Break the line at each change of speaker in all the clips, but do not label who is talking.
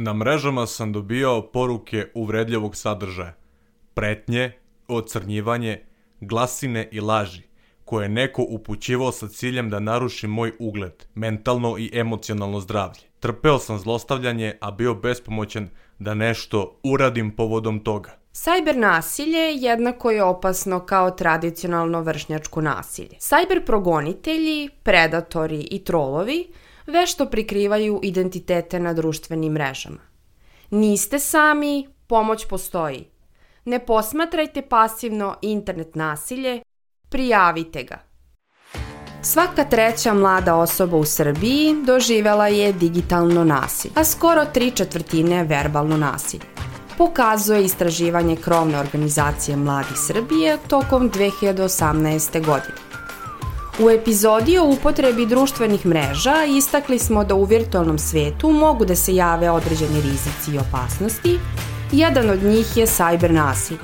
Na mrežama sam dobijao poruke uvredljivog sadržaja, pretnje, ocrnjivanje, glasine i laži, koje je neko upućivao sa ciljem da naruši moj ugled, mentalno i emocionalno zdravlje. Trpeo sam zlostavljanje, a bio bespomoćan da nešto uradim povodom toga.
Sajber nasilje jednako je opasno kao tradicionalno vršnjačko nasilje. Sajber progonitelji, predatori i trolovi vešto prikrivaju identitete na društvenim mrežama. Niste sami, pomoć postoji. Ne posmatrajte pasivno internet nasilje, prijavite ga. Svaka treća mlada osoba u Srbiji doživela je digitalno nasilje, a skoro tri četvrtine verbalno nasilje. Pokazuje istraživanje krovne organizacije Mladi Srbije tokom 2018. godine. U epizodi o upotrebi društvenih mreža istakli smo da u virtualnom svetu mogu da se jave određeni rizici i opasnosti. Jedan od njih je cyber nasilje.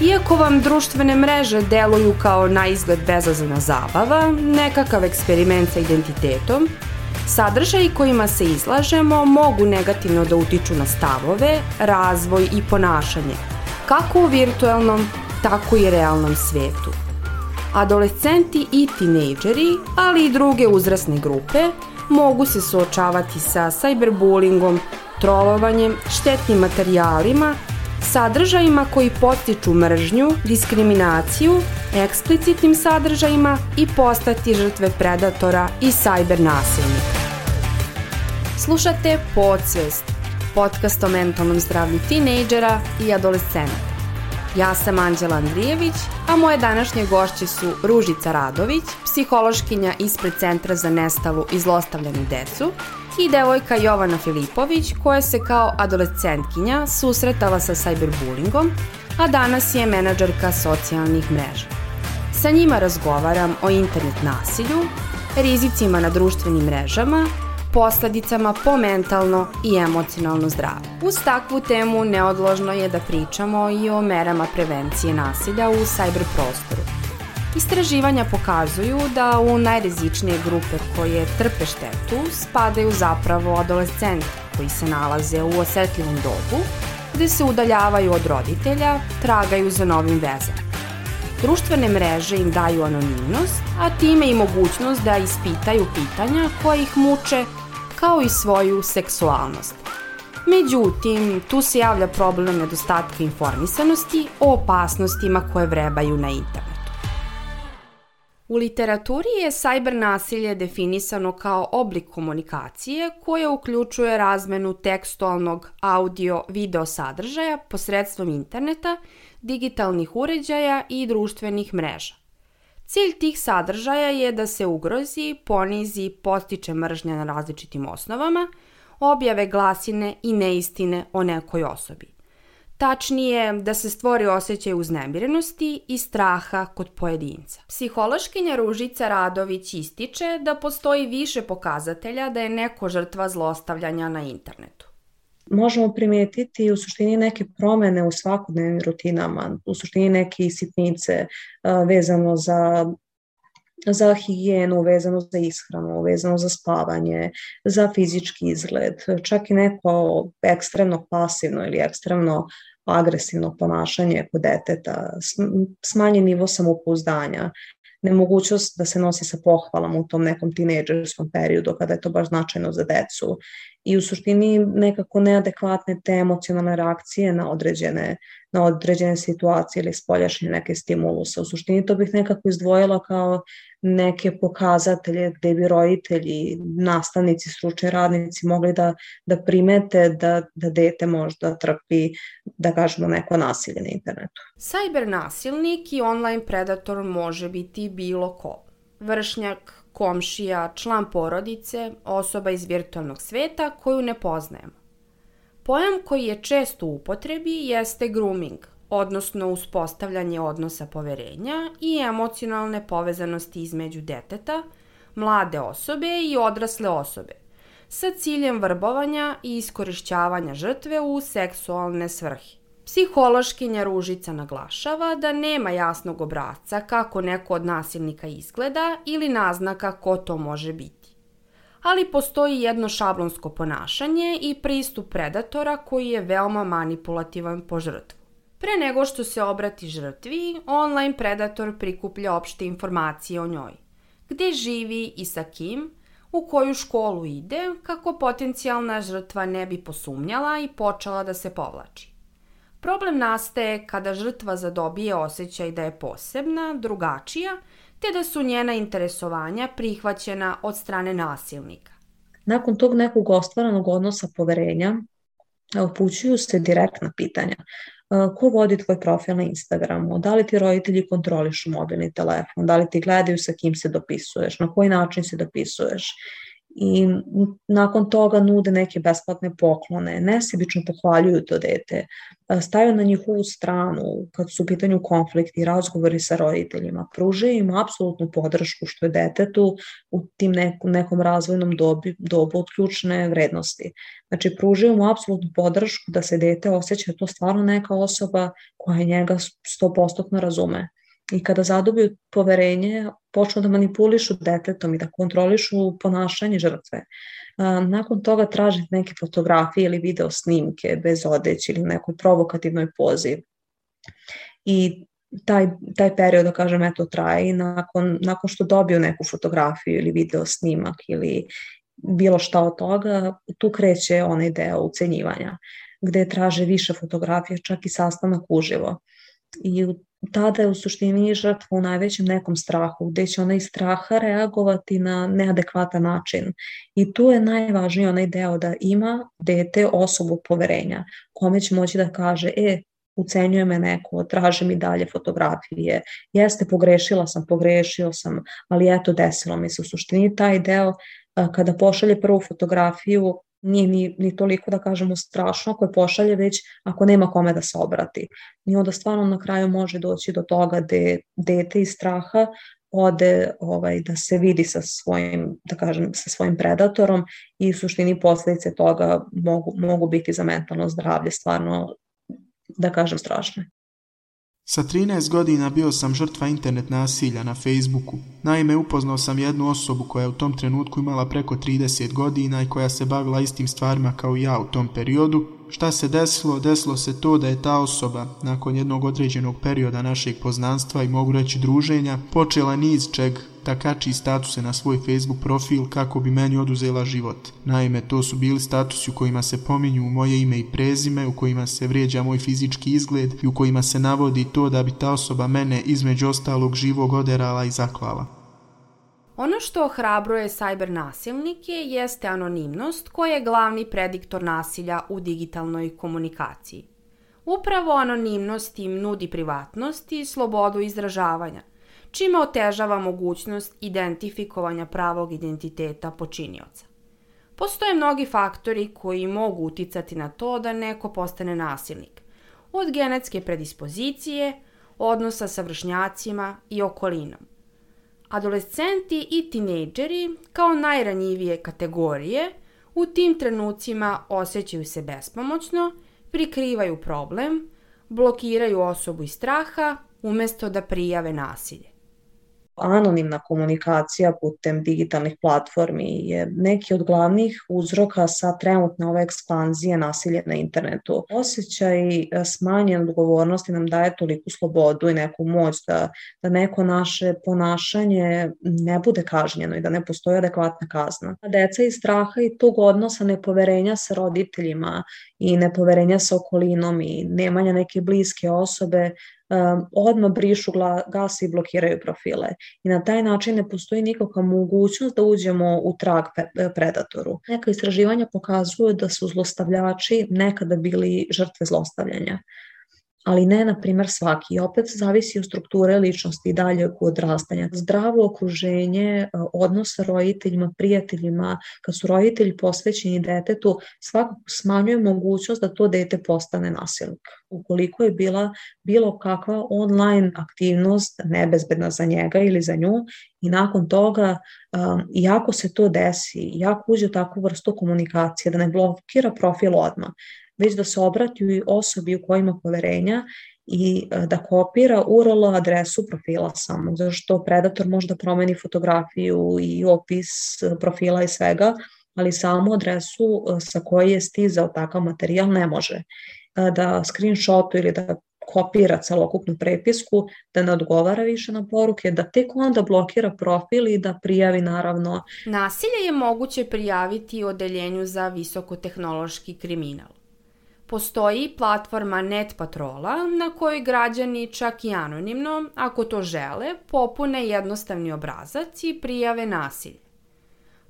Iako vam društvene mreže deluju kao na izgled bezazlena zabava, nekakav eksperiment sa identitetom, sadržaji kojima se izlažemo mogu negativno da utiču na stavove, razvoj i ponašanje, kako u virtualnom, tako i realnom svetu adolescenti i tinejdžeri, ali i druge uzrasne grupe, mogu se suočavati sa cyberbullyingom, trolovanjem, štetnim materijalima, sadržajima koji postiču mržnju, diskriminaciju, eksplicitnim sadržajima i postati žrtve predatora i cyber nasilnika. Slušate Podsvest, podcast o mentalnom zdravlju tinejdžera i adolescenta. Ja sam Anđela Andrijević, a moje današnje gošće su Ružica Radović, psihološkinja ispred Centra za nestalu i zlostavljanu decu i devojka Jovana Filipović koja se kao adolescentkinja susretala sa cyberbullyingom, a danas je menadžerka socijalnih mreža. Sa njima razgovaram o internet nasilju, rizicima na društvenim mrežama posledicama po mentalno i emocionalno zdravlje. Uz takvu temu neodložno je da pričamo i o merama prevencije nasilja u cyber prostoru. Istraživanja pokazuju da u najrizičnije grupe koje trpe štetu spadaju zapravo adolescenti koji se nalaze u osetljivom dobu, gde se udaljavaju od roditelja, tragaju za novim vezama. Društvene mreže im daju anonimnost, a time i mogućnost da ispitaju pitanja koje ih muče kao i svoju seksualnost. Međutim, tu se javlja problem nedostatka informisanosti o opasnostima koje vrebaju na internetu. U literaturi je sajber nasilje definisano kao oblik komunikacije koja uključuje razmenu tekstualnog, audio, video sadržaja posredstvom interneta, digitalnih uređaja i društvenih mreža. Cilj tih sadržaja je da se ugrozi, ponizi, postiče mržnja na različitim osnovama, objave glasine i neistine o nekoj osobi. Tačnije, da se stvori osjećaj uznemirenosti i straha kod pojedinca. Psihološkinja Ružica Radović ističe da postoji više pokazatelja da je neko žrtva zlostavljanja na internetu
možemo primetiti u suštini neke promene u svakodnevnim rutinama, u suštini neke sitnice vezano za za higijenu, vezano za ishranu, vezano za spavanje, za fizički izgled, čak i neko ekstremno pasivno ili ekstremno agresivno ponašanje kod deteta, smanjen nivo samopouzdanja, nemogućnost da se nosi sa pohvalama u tom nekom tinejdžerskom periodu kada je to baš značajno za decu i u suštini nekako neadekvatne te emocionalne reakcije na određene, na određene situacije ili spoljašnje neke stimuluse. U suštini to bih nekako izdvojila kao neke pokazatelje gde bi roditelji, nastavnici, stručni radnici mogli da, da primete da, da dete možda trpi, da kažemo, neko nasilje na internetu.
Cyber nasilnik i online predator može biti bilo ko. Vršnjak, komšija, član porodice, osoba iz virtualnog sveta koju ne poznajemo. Pojam koji je često u upotrebi jeste grooming, odnosno uspostavljanje odnosa poverenja i emocionalne povezanosti između deteta, mlade osobe i odrasle osobe, sa ciljem vrbovanja i iskorišćavanja žrtve u seksualne svrhe. Psihološkinja Ružica naglašava da nema jasnog obrazca kako neko od nasilnika izgleda ili naznaka ko to može biti. ali postoji jedno šablonsko ponašanje i pristup predatora koji je veoma manipulativan po žrtvu. Pre nego što se obrati žrtvi, online predator prikuplja opšte informacije o njoj. Gde živi i sa kim, u koju školu ide, kako potencijalna žrtva ne bi posumnjala i počela da se povlači. Problem nastaje kada žrtva zadobije osjećaj da je posebna, drugačija, te da su njena interesovanja prihvaćena od strane nasilnika.
Nakon tog nekog ostvaranog odnosa poverenja, upućuju se direktna pitanja. Ko vodi tvoj profil na Instagramu? Da li ti roditelji kontrolišu mobilni telefon? Da li ti gledaju sa kim se dopisuješ? Na koji način se dopisuješ? I nakon toga nude neke besplatne poklone, nesebično pohvaljuju to dete, stavaju na njihovu stranu kad su u pitanju konflikti i razgovori sa roditeljima, pružaju im apsolutnu podršku što je detetu u tim nekom, nekom razvojnom dobi, dobu od ključne vrednosti. Znači, pružaju mu apsolutnu podršku da se dete osjeća da to stvarno neka osoba koja njega 100% razume i kada zadobiju poverenje, počnu da manipulišu detetom i da kontrolišu ponašanje žrtve. Nakon toga tražiti neke fotografije ili video snimke bez odeće ili nekoj provokativnoj pozi. I taj, taj period, da kažem, eto, traje i nakon, nakon što dobiju neku fotografiju ili video snimak ili bilo šta od toga, tu kreće onaj deo ucenjivanja, gde traže više fotografija, čak i sastanak uživo. I u tada je u suštini žrtva u najvećem nekom strahu, gde će ona iz straha reagovati na neadekvatan način. I tu je najvažniji onaj deo da ima dete osobu poverenja, kome će moći da kaže, e, ucenjuje me neko, traži mi dalje fotografije, jeste, pogrešila sam, pogrešio sam, ali eto, desilo mi se. U suštini taj deo, kada pošalje prvu fotografiju, nije ni, ni toliko da kažemo strašno ako je pošalje već ako nema kome da se obrati. I onda stvarno na kraju može doći do toga da dete iz straha ode ovaj, da se vidi sa svojim, da kažem, sa svojim predatorom i u suštini posledice toga mogu, mogu biti za mentalno zdravlje stvarno, da kažem, strašne.
Sa 13 godina bio sam žrtva internet nasilja na Facebooku. Naime, upoznao sam jednu osobu koja je u tom trenutku imala preko 30 godina i koja se bavila istim stvarima kao ja u tom periodu. Šta se desilo? Desilo se to da je ta osoba, nakon jednog određenog perioda našeg poznanstva i mogu reći druženja, počela niz čeg da kači statuse na svoj Facebook profil kako bi meni oduzela život. Naime, to su bili statusi u kojima se pominju moje ime i prezime, u kojima se vrijeđa moj fizički izgled i u kojima se navodi to da bi ta osoba mene između ostalog živog oderala i zaklala.
Ono što ohrabruje sajber nasilnike jeste anonimnost koja je glavni prediktor nasilja u digitalnoj komunikaciji. Upravo anonimnost im nudi privatnost i slobodu izražavanja, čime otežava mogućnost identifikovanja pravog identiteta počinioca. Postoje mnogi faktori koji mogu uticati na to da neko postane nasilnik, od genetske predispozicije, odnosa sa vršnjacima i okolinom. Adolescenti i tinejdžeri, kao najranjivije kategorije, u tim trenucima osjećaju se bespomoćno, prikrivaju problem, blokiraju osobu iz straha umesto da prijave nasilje
anonimna komunikacija putem digitalnih platformi je neki od glavnih uzroka sa trenutne ove ekspanzije nasilja na internetu. Osjećaj e, smanjen odgovornosti nam daje toliku slobodu i neku moć da, da neko naše ponašanje ne bude kažnjeno i da ne postoji adekvatna kazna. Deca iz straha i tog odnosa nepoverenja sa roditeljima i nepoverenja sa okolinom i nemanja neke bliske osobe odmah brišu gas i blokiraju profile. I na taj način ne postoji nikakva mogućnost da uđemo u trag predatoru. Neka istraživanja pokazuju da su zlostavljači nekada bili žrtve zlostavljanja ali ne, na primer, svaki. I opet zavisi od strukture ličnosti i dalje u odrastanja. Zdravo okruženje, e, odnos sa roditeljima, prijateljima, kad su roditelji posvećeni detetu, svakako smanjuje mogućnost da to dete postane nasilnik. Ukoliko je bila bilo kakva online aktivnost nebezbedna za njega ili za nju i nakon toga, um, iako se to desi, iako uđe u takvu vrstu komunikacije, da ne blokira profil odmah, već da se obrati osobi u kojima poverenja i e, da kopira URL adresu profila samo, zato što predator može da promeni fotografiju i opis profila i svega, ali samo adresu e, sa koje je stizao takav materijal ne može da screenshotu ili da kopira celokupnu prepisku, da ne odgovara više na poruke, da tek onda blokira profil i da prijavi naravno.
Nasilje je moguće prijaviti odeljenju za visokotehnološki kriminal. Postoji platforma Net Patrola na kojoj građani čak i anonimno, ako to žele, popune jednostavni obrazac i prijave nasilje.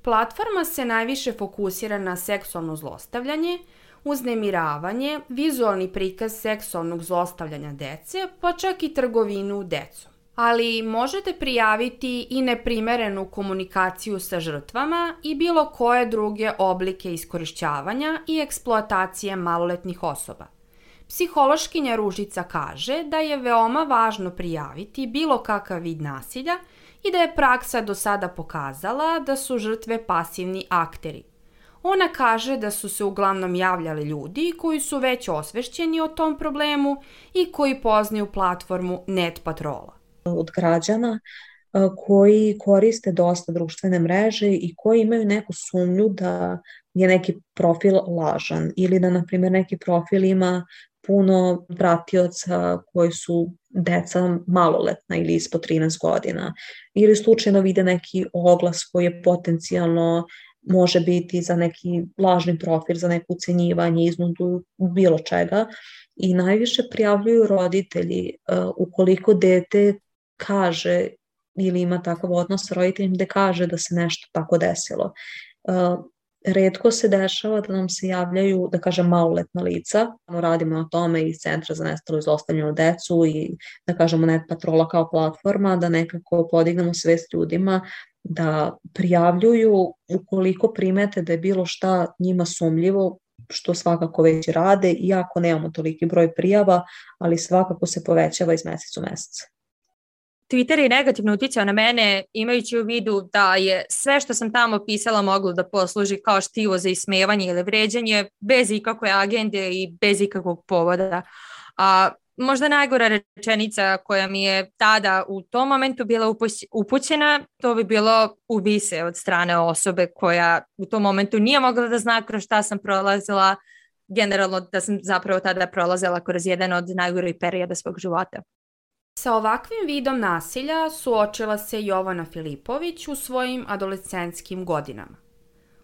Platforma se najviše fokusira na seksualno zlostavljanje, uznemiravanje, vizualni prikaz seksualnog zlostavljanja dece, pa čak i trgovinu decom. Ali možete prijaviti i neprimerenu komunikaciju sa žrtvama i bilo koje druge oblike iskorišćavanja i eksploatacije maloletnih osoba. Psihološkinja Ružica kaže da je veoma važno prijaviti bilo kakav vid nasilja i da je praksa do sada pokazala da su žrtve pasivni akteri, Ona kaže da su se uglavnom javljali ljudi koji su već osvešćeni o tom problemu i koji poznaju platformu Net Patrola.
Od građana koji koriste dosta društvene mreže i koji imaju neku sumnju da je neki profil lažan ili da, na primjer, neki profil ima puno pratioca koji su deca maloletna ili ispod 13 godina ili slučajno vide neki oglas koji je potencijalno može biti za neki lažni profil, za neko ucenjivanje, iznudu bilo čega i najviše prijavljuju roditelji uh, ukoliko dete kaže ili ima takav odnos sa roditeljem gde kaže da se nešto tako desilo. Uh, redko se dešava da nam se javljaju, da kažem, maloletna lica. Radimo na tome iz Centra za nestalu i zlostavljenu decu i da kažemo net patrola kao platforma, da nekako podignemo svest ljudima da prijavljuju ukoliko primete da je bilo šta njima sumljivo, što svakako već rade, iako nemamo toliki broj prijava, ali svakako se povećava iz meseca u mesec.
Twitter je negativno uticao na mene imajući u vidu da je sve što sam tamo pisala moglo da posluži kao štivo za ismevanje ili vređanje bez ikakve agende i bez ikakvog povoda. A možda najgora rečenica koja mi je tada u tom momentu bila upućena, to bi bilo ubise od strane osobe koja u tom momentu nije mogla da zna kroz šta sam prolazila, generalno da sam zapravo tada prolazila kroz jedan od najgorih perioda svog života.
Sa ovakvim vidom nasilja suočila se Jovana Filipović u svojim adolescentskim godinama.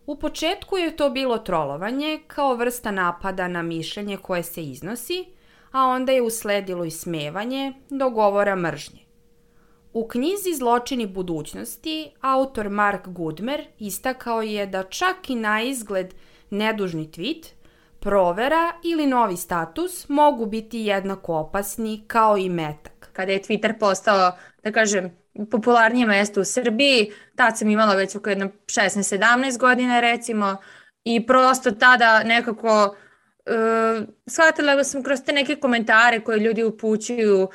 U početku je to bilo trolovanje kao vrsta napada na mišljenje koje se iznosi, a onda je usledilo i smevanje do govora mržnje. U knjizi Zločini budućnosti autor Mark Goodmer istakao je da čak i na izgled nedužni tweet, provera ili novi status mogu biti jednako opasni kao i metak.
Kada je Twitter postao, da kažem, popularnije mesto u Srbiji, tad sam imala već oko jedno 16-17 godina recimo i prosto tada nekako uh, shvatila sam kroz te neke komentare koje ljudi upućuju, uh,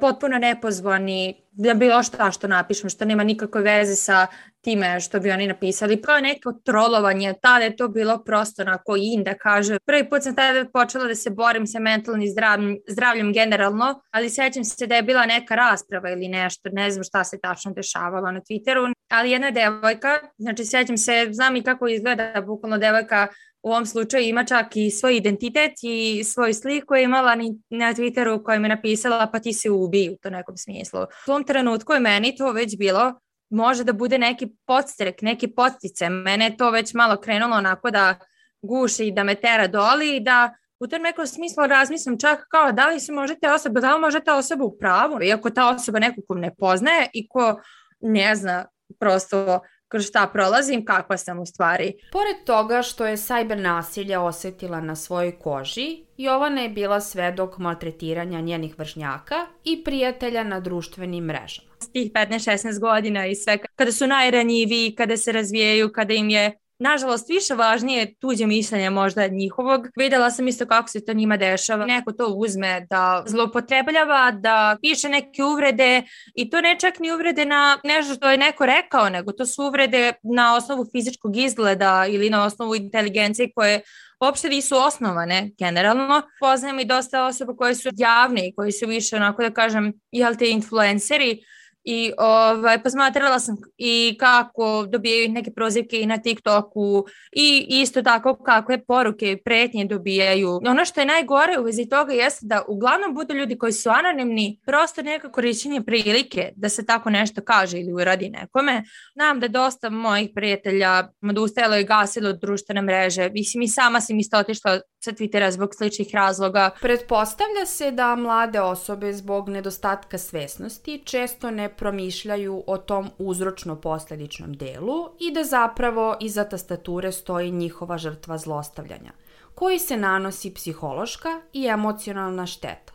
potpuno nepozvani, da bilo šta što napišem, što nema nikakve veze sa time što bi oni napisali. Kao neko trolovanje, tada je to bilo prosto onako in da kaže. Prvi put sam tada počela da se borim sa mentalnim zdravljem, zdravljem generalno, ali sećam se da je bila neka rasprava ili nešto, ne znam šta se tačno dešavalo na Twitteru, ali jedna devojka, znači sećam se, znam i kako izgleda bukvalno devojka u ovom slučaju ima čak i svoj identitet i svoj slik koji je imala na Twitteru kojim je napisala pa ti se ubi u to nekom smislu. U tom trenutku je meni to već bilo može da bude neki podstrek, neki postice. Mene je to već malo krenulo onako da guši i da me tera doli i da u tom nekom smislu razmislim čak kao da li se možete osoba, da li možete osoba u pravu, iako ta osoba nekog ko ne poznaje i ko ne zna prosto kroz šta prolazim, kakva sam u stvari.
Pored toga što je sajber nasilje osetila na svojoj koži, Jovana je bila svedok maltretiranja njenih vršnjaka i prijatelja na društvenim mrežama.
S tih 15-16 godina i sve, kada su najranjiviji, kada se razvijaju, kada im je nažalost, više važnije tuđe mišljenje možda njihovog. Videla sam isto kako se to njima dešava. Neko to uzme da zlopotrebljava, da piše neke uvrede i to ne čak ni uvrede na nešto što je neko rekao, nego to su uvrede na osnovu fizičkog izgleda ili na osnovu inteligencije koje uopšte nisu osnovane generalno. Poznajem i dosta osoba koje su javne i koji su više onako da kažem, jel te influenceri, I ovaj, posmatrala sam i kako dobijaju neke prozivke i na TikToku i isto tako kakve poruke i pretnje dobijaju. Ono što je najgore u vezi toga jeste da uglavnom budu ljudi koji su anonimni, prosto neka korišćenje prilike da se tako nešto kaže ili uradi nekome. Znam da dosta mojih prijatelja odustajalo i gasilo društvene mreže. Mislim i sama sam isto otišla sa Twittera zbog sličnih razloga.
Pretpostavlja se da mlade osobe zbog nedostatka svesnosti često ne promišljaju o tom uzročno-posledičnom delu i da zapravo iza tastature stoji njihova žrtva zlostavljanja, koji se nanosi psihološka i emocionalna šteta.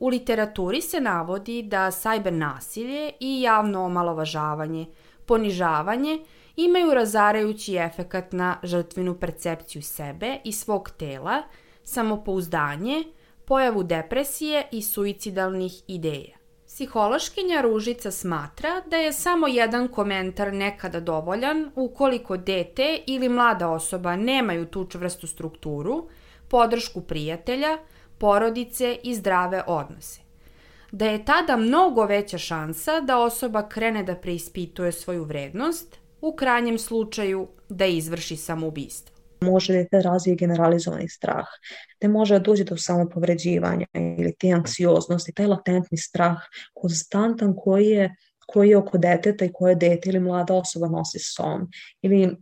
U literaturi se navodi da sajber nasilje i javno omalovažavanje, ponižavanje imaju razarajući efekat na žrtvinu percepciju sebe i svog tela, samopouzdanje, pojavu depresije i suicidalnih ideja. Psihološkinja Ružica smatra da je samo jedan komentar nekada dovoljan ukoliko dete ili mlada osoba nemaju tu čvrstu strukturu, podršku prijatelja, porodice i zdrave odnose. Da je tada mnogo veća šansa da osoba krene da preispituje svoju vrednost, u krajnjem slučaju da izvrši samoubistvo.
Može da razvije generalizovani strah, da može da dođe do samopovređivanja ili te anksioznosti, taj latentni strah konstantan koji je koji je oko deteta i koje dete ili mlada osoba nosi s sobom. Ili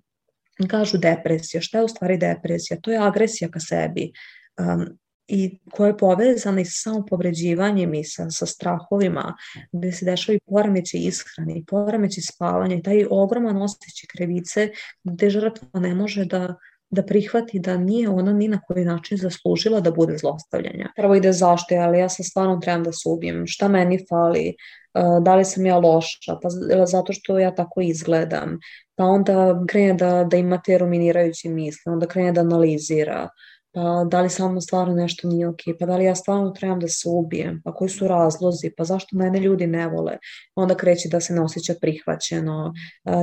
kažu depresija. Šta je u stvari depresija? To je agresija ka sebi. Um, i koja je povezana i sa samopovređivanjem i sa, sa strahovima, gde se dešava i poremeće ishrane i poremeće spavanja i taj ogroman osjećaj krivice gde žrtva ne može da da prihvati da nije ona ni na koji način zaslužila da bude zlostavljanja. Prvo ide zašto, ali ja sam stvarno trebam da se ubijem, šta meni fali, da li sam ja loša, pa zato što ja tako izgledam, pa onda krene da, da ima te ruminirajuće misle, onda krene da analizira, pa da li samo stvarno nešto nije ok, pa da li ja stvarno trebam da se ubijem, pa koji su razlozi, pa zašto mene ljudi ne vole, onda kreće da se ne osjeća prihvaćeno,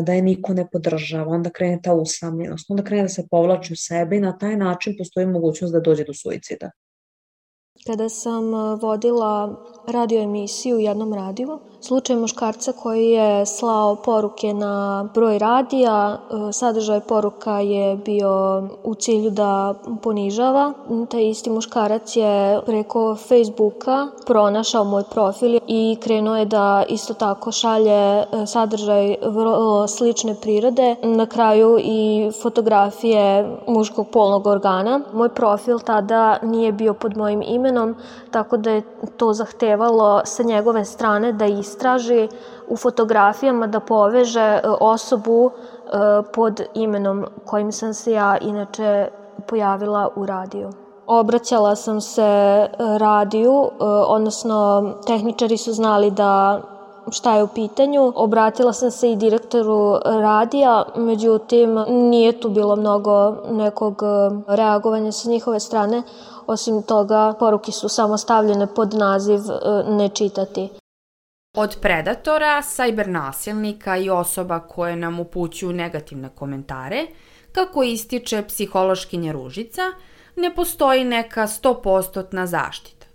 da je niko ne podržava, onda krene ta usamljenost, onda krene da se povlači u sebe i na taj način postoji mogućnost da dođe do suicida.
Kada sam vodila radio emisiju u jednom radiju, slučaj muškarca koji je slao poruke na broj radija, sadržaj poruka je bio u cilju da ponižava. Taj isti muškarac je preko Facebooka pronašao moj profil i krenuo je da isto tako šalje sadržaj vrlo slične prirode, na kraju i fotografije muškog polnog organa. Moj profil tada nije bio pod mojim imenom, tako da je to zahtevalo sa njegove strane da istraži u fotografijama da poveže e, osobu e, pod imenom kojim sam se ja inače pojavila u radiju. Obraćala sam se e, radiju, odnosno tehničari su znali da šta je u pitanju. Obratila sam se i direktoru radija, međutim nije tu bilo mnogo nekog reagovanja sa njihove strane. Osim toga, poruke su samo stavljene pod naziv e, ne čitati.
Od predatora, sajber nasilnika i osoba koje nam upućuju negativne komentare, kako ističe psihološkinja Ružica, ne postoji neka 100% zaštita.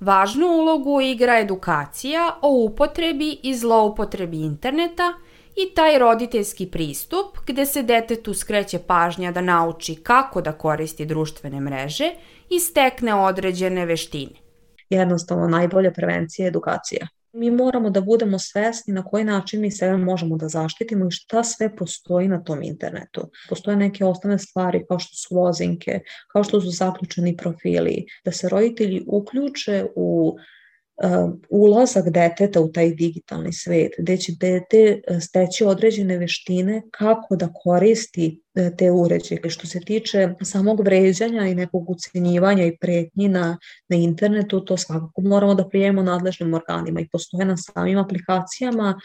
Važnu ulogu igra edukacija o upotrebi i zloupotrebi interneta i taj roditeljski pristup gde se detetu skreće pažnja da nauči kako da koristi društvene mreže i stekne određene veštine.
Jednostavno, najbolja prevencija je edukacija. Mi moramo da budemo svesni na koji način mi sebe možemo da zaštitimo i šta sve postoji na tom internetu. Postoje neke osnovne stvari kao što su lozinke, kao što su zaključeni profili, da se roditelji uključe u ulazak deteta u taj digitalni svet, gde će dete uh, steći određene veštine kako da koristi uh, te uređaje. Što se tiče samog vređanja i nekog ucenjivanja i pretnji na, na internetu, to svakako moramo da prijemo nadležnim organima i postoje na samim aplikacijama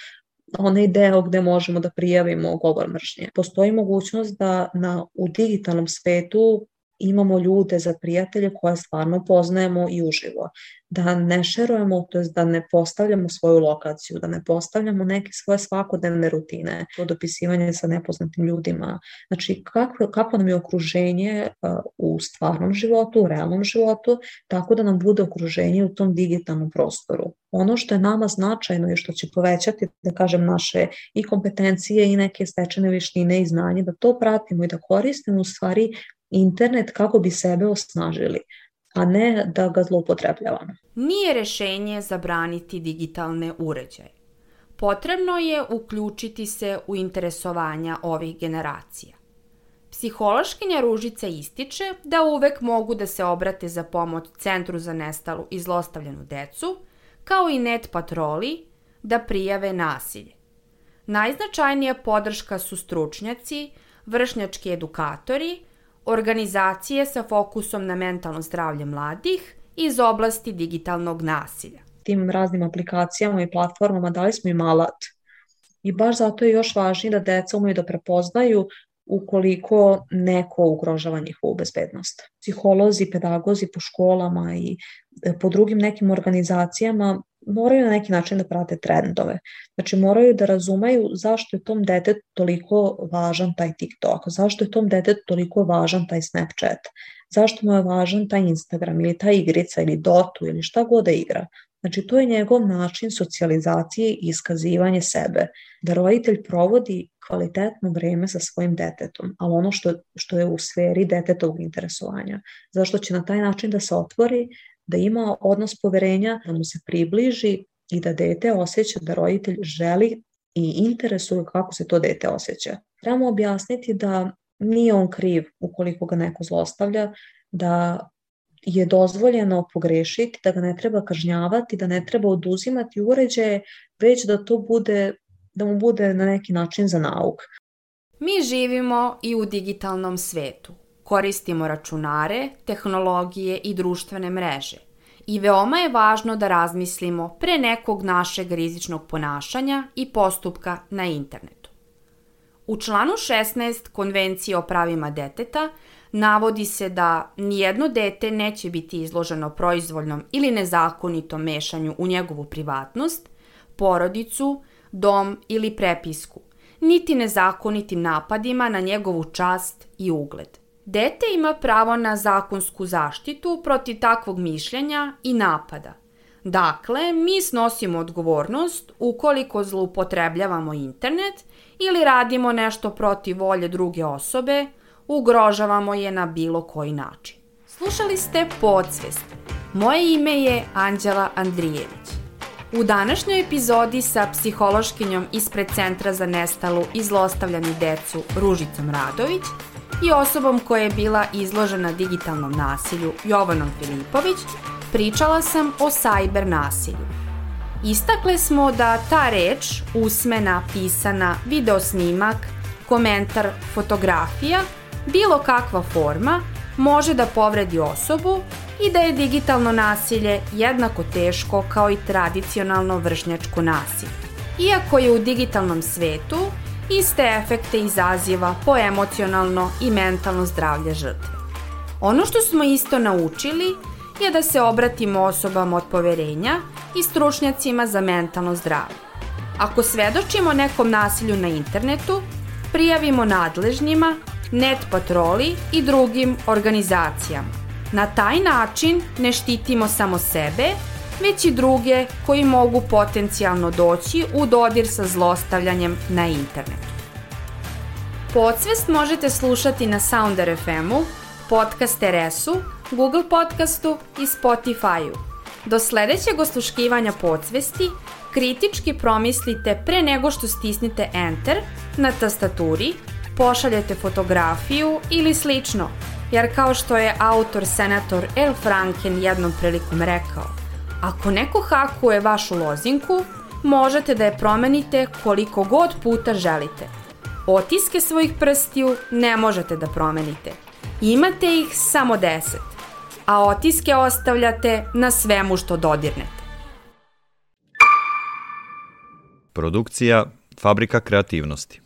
onaj deo gde možemo da prijavimo govor mržnje. Postoji mogućnost da na, u digitalnom svetu imamo ljude za prijatelje koje stvarno poznajemo i uživo. Da ne šerujemo, to je da ne postavljamo svoju lokaciju, da ne postavljamo neke svoje svakodnevne rutine, dopisivanje sa nepoznatim ljudima. Znači, kako, kako nam je okruženje u stvarnom životu, u realnom životu, tako da nam bude okruženje u tom digitalnom prostoru. Ono što je nama značajno i što će povećati, da kažem, naše i kompetencije i neke stečene vištine i znanje, da to pratimo i da koristimo u stvari internet kako bi sebe osnažili a ne da ga zloupotrebljavamo.
Nije rešenje zabraniti digitalne uređaje. Potrebno je uključiti se u interesovanja ovih generacija. Psihološkinja Ružica ističe da uvek mogu da se obrate za pomoć Centru za nestalu i zlostavljenu decu, kao i net patroli, da prijave nasilje. Najznačajnija podrška su stručnjaci, vršnjački edukatori, organizacije sa fokusom na mentalno zdravlje mladih iz oblasti digitalnog nasilja.
Tim raznim aplikacijama i platformama dali smo im alat. I baš zato je još važnije da deca umeju da prepoznaju ukoliko neko ugrožava njihovu bezbednost. Psiholozi, pedagozi po školama i e, po drugim nekim organizacijama moraju na neki način da prate trendove. Znači moraju da razumeju zašto je tom detetu toliko važan taj TikTok, zašto je tom detetu toliko važan taj Snapchat, zašto mu je važan taj Instagram ili ta igrica ili Dotu ili šta god da igra. Znači to je njegov način socijalizacije i iskazivanje sebe, da roditelj provodi kvalitetno vreme sa svojim detetom, ali ono što, što je u sferi detetovog interesovanja. Zašto će na taj način da se otvori da ima odnos poverenja, da mu se približi i da dete osjeća da roditelj želi i interesuje kako se to dete osjeća. Trebamo objasniti da nije on kriv ukoliko ga neko zlostavlja, da je dozvoljeno pogrešiti, da ga ne treba kažnjavati, da ne treba oduzimati uređaje, već da to bude, da mu bude na neki način za nauk.
Mi živimo i u digitalnom svetu. Koristimo računare, tehnologije i društvene mreže. I veoma je važno da razmislimo pre nekog našeg rizičnog ponašanja i postupka na internetu. U članu 16 Konvencije o pravima deteta navodi se da nijedno dete neće biti izloženo proizvoljnom ili nezakonitom mešanju u njegovu privatnost, porodicu, dom ili prepisku, niti nezakonitim napadima na njegovu čast i ugled. Dete ima pravo na zakonsku zaštitu protiv takvog mišljenja i napada. Dakle, mi snosimo odgovornost ukoliko zloupotrebljavamo internet ili radimo nešto protiv volje druge osobe, ugrožavamo je na bilo koji način. Slušali ste Podsvest. Moje ime je Anđela Andrijević. U današnjoj epizodi sa psihološkinjom ispred Centra za nestalu i zlostavljanu decu Ružicom Radović i osobom koja je bila izložena digitalnom nasilju Jovanom Filipović, pričala sam o sajber nasilju. Istakle smo da ta reč, usmena, pisana, videosnimak, komentar, fotografija, bilo kakva forma, može da povredi osobu i da je digitalno nasilje jednako teško kao i tradicionalno vršnjačko nasilje. Iako je u digitalnom svetu iste efekte izaziva po emocionalno i mentalno zdravlje žrtve. Ono što smo isto naučili je da se obratimo osobama od poverenja i stručnjacima za mentalno zdravlje. Ako svedočimo nekom nasilju na internetu, prijavimo nadležnjima, net patroli i drugim organizacijama. Na taj način ne štitimo samo sebe, već i druge koji mogu potencijalno doći u dodir sa zlostavljanjem na internetu. Podsvest možete slušati na Sounder FM-u, Podcast RS-u, Google Podcastu i Spotify-u. Do sledećeg osluškivanja podsvesti kritički promislite pre nego što stisnite Enter na tastaturi, pošaljete fotografiju ili slično, jer kao što je autor senator El Franken jednom prilikom rekao, Ako neko hakuje vašu lozinku, možete da je promenite koliko god puta želite. Otiske svojih prstiju ne možete da promenite. Imate ih samo 10, a otiske ostavljate na svemu što dodirnete.
Produkcija Fabrika kreativnosti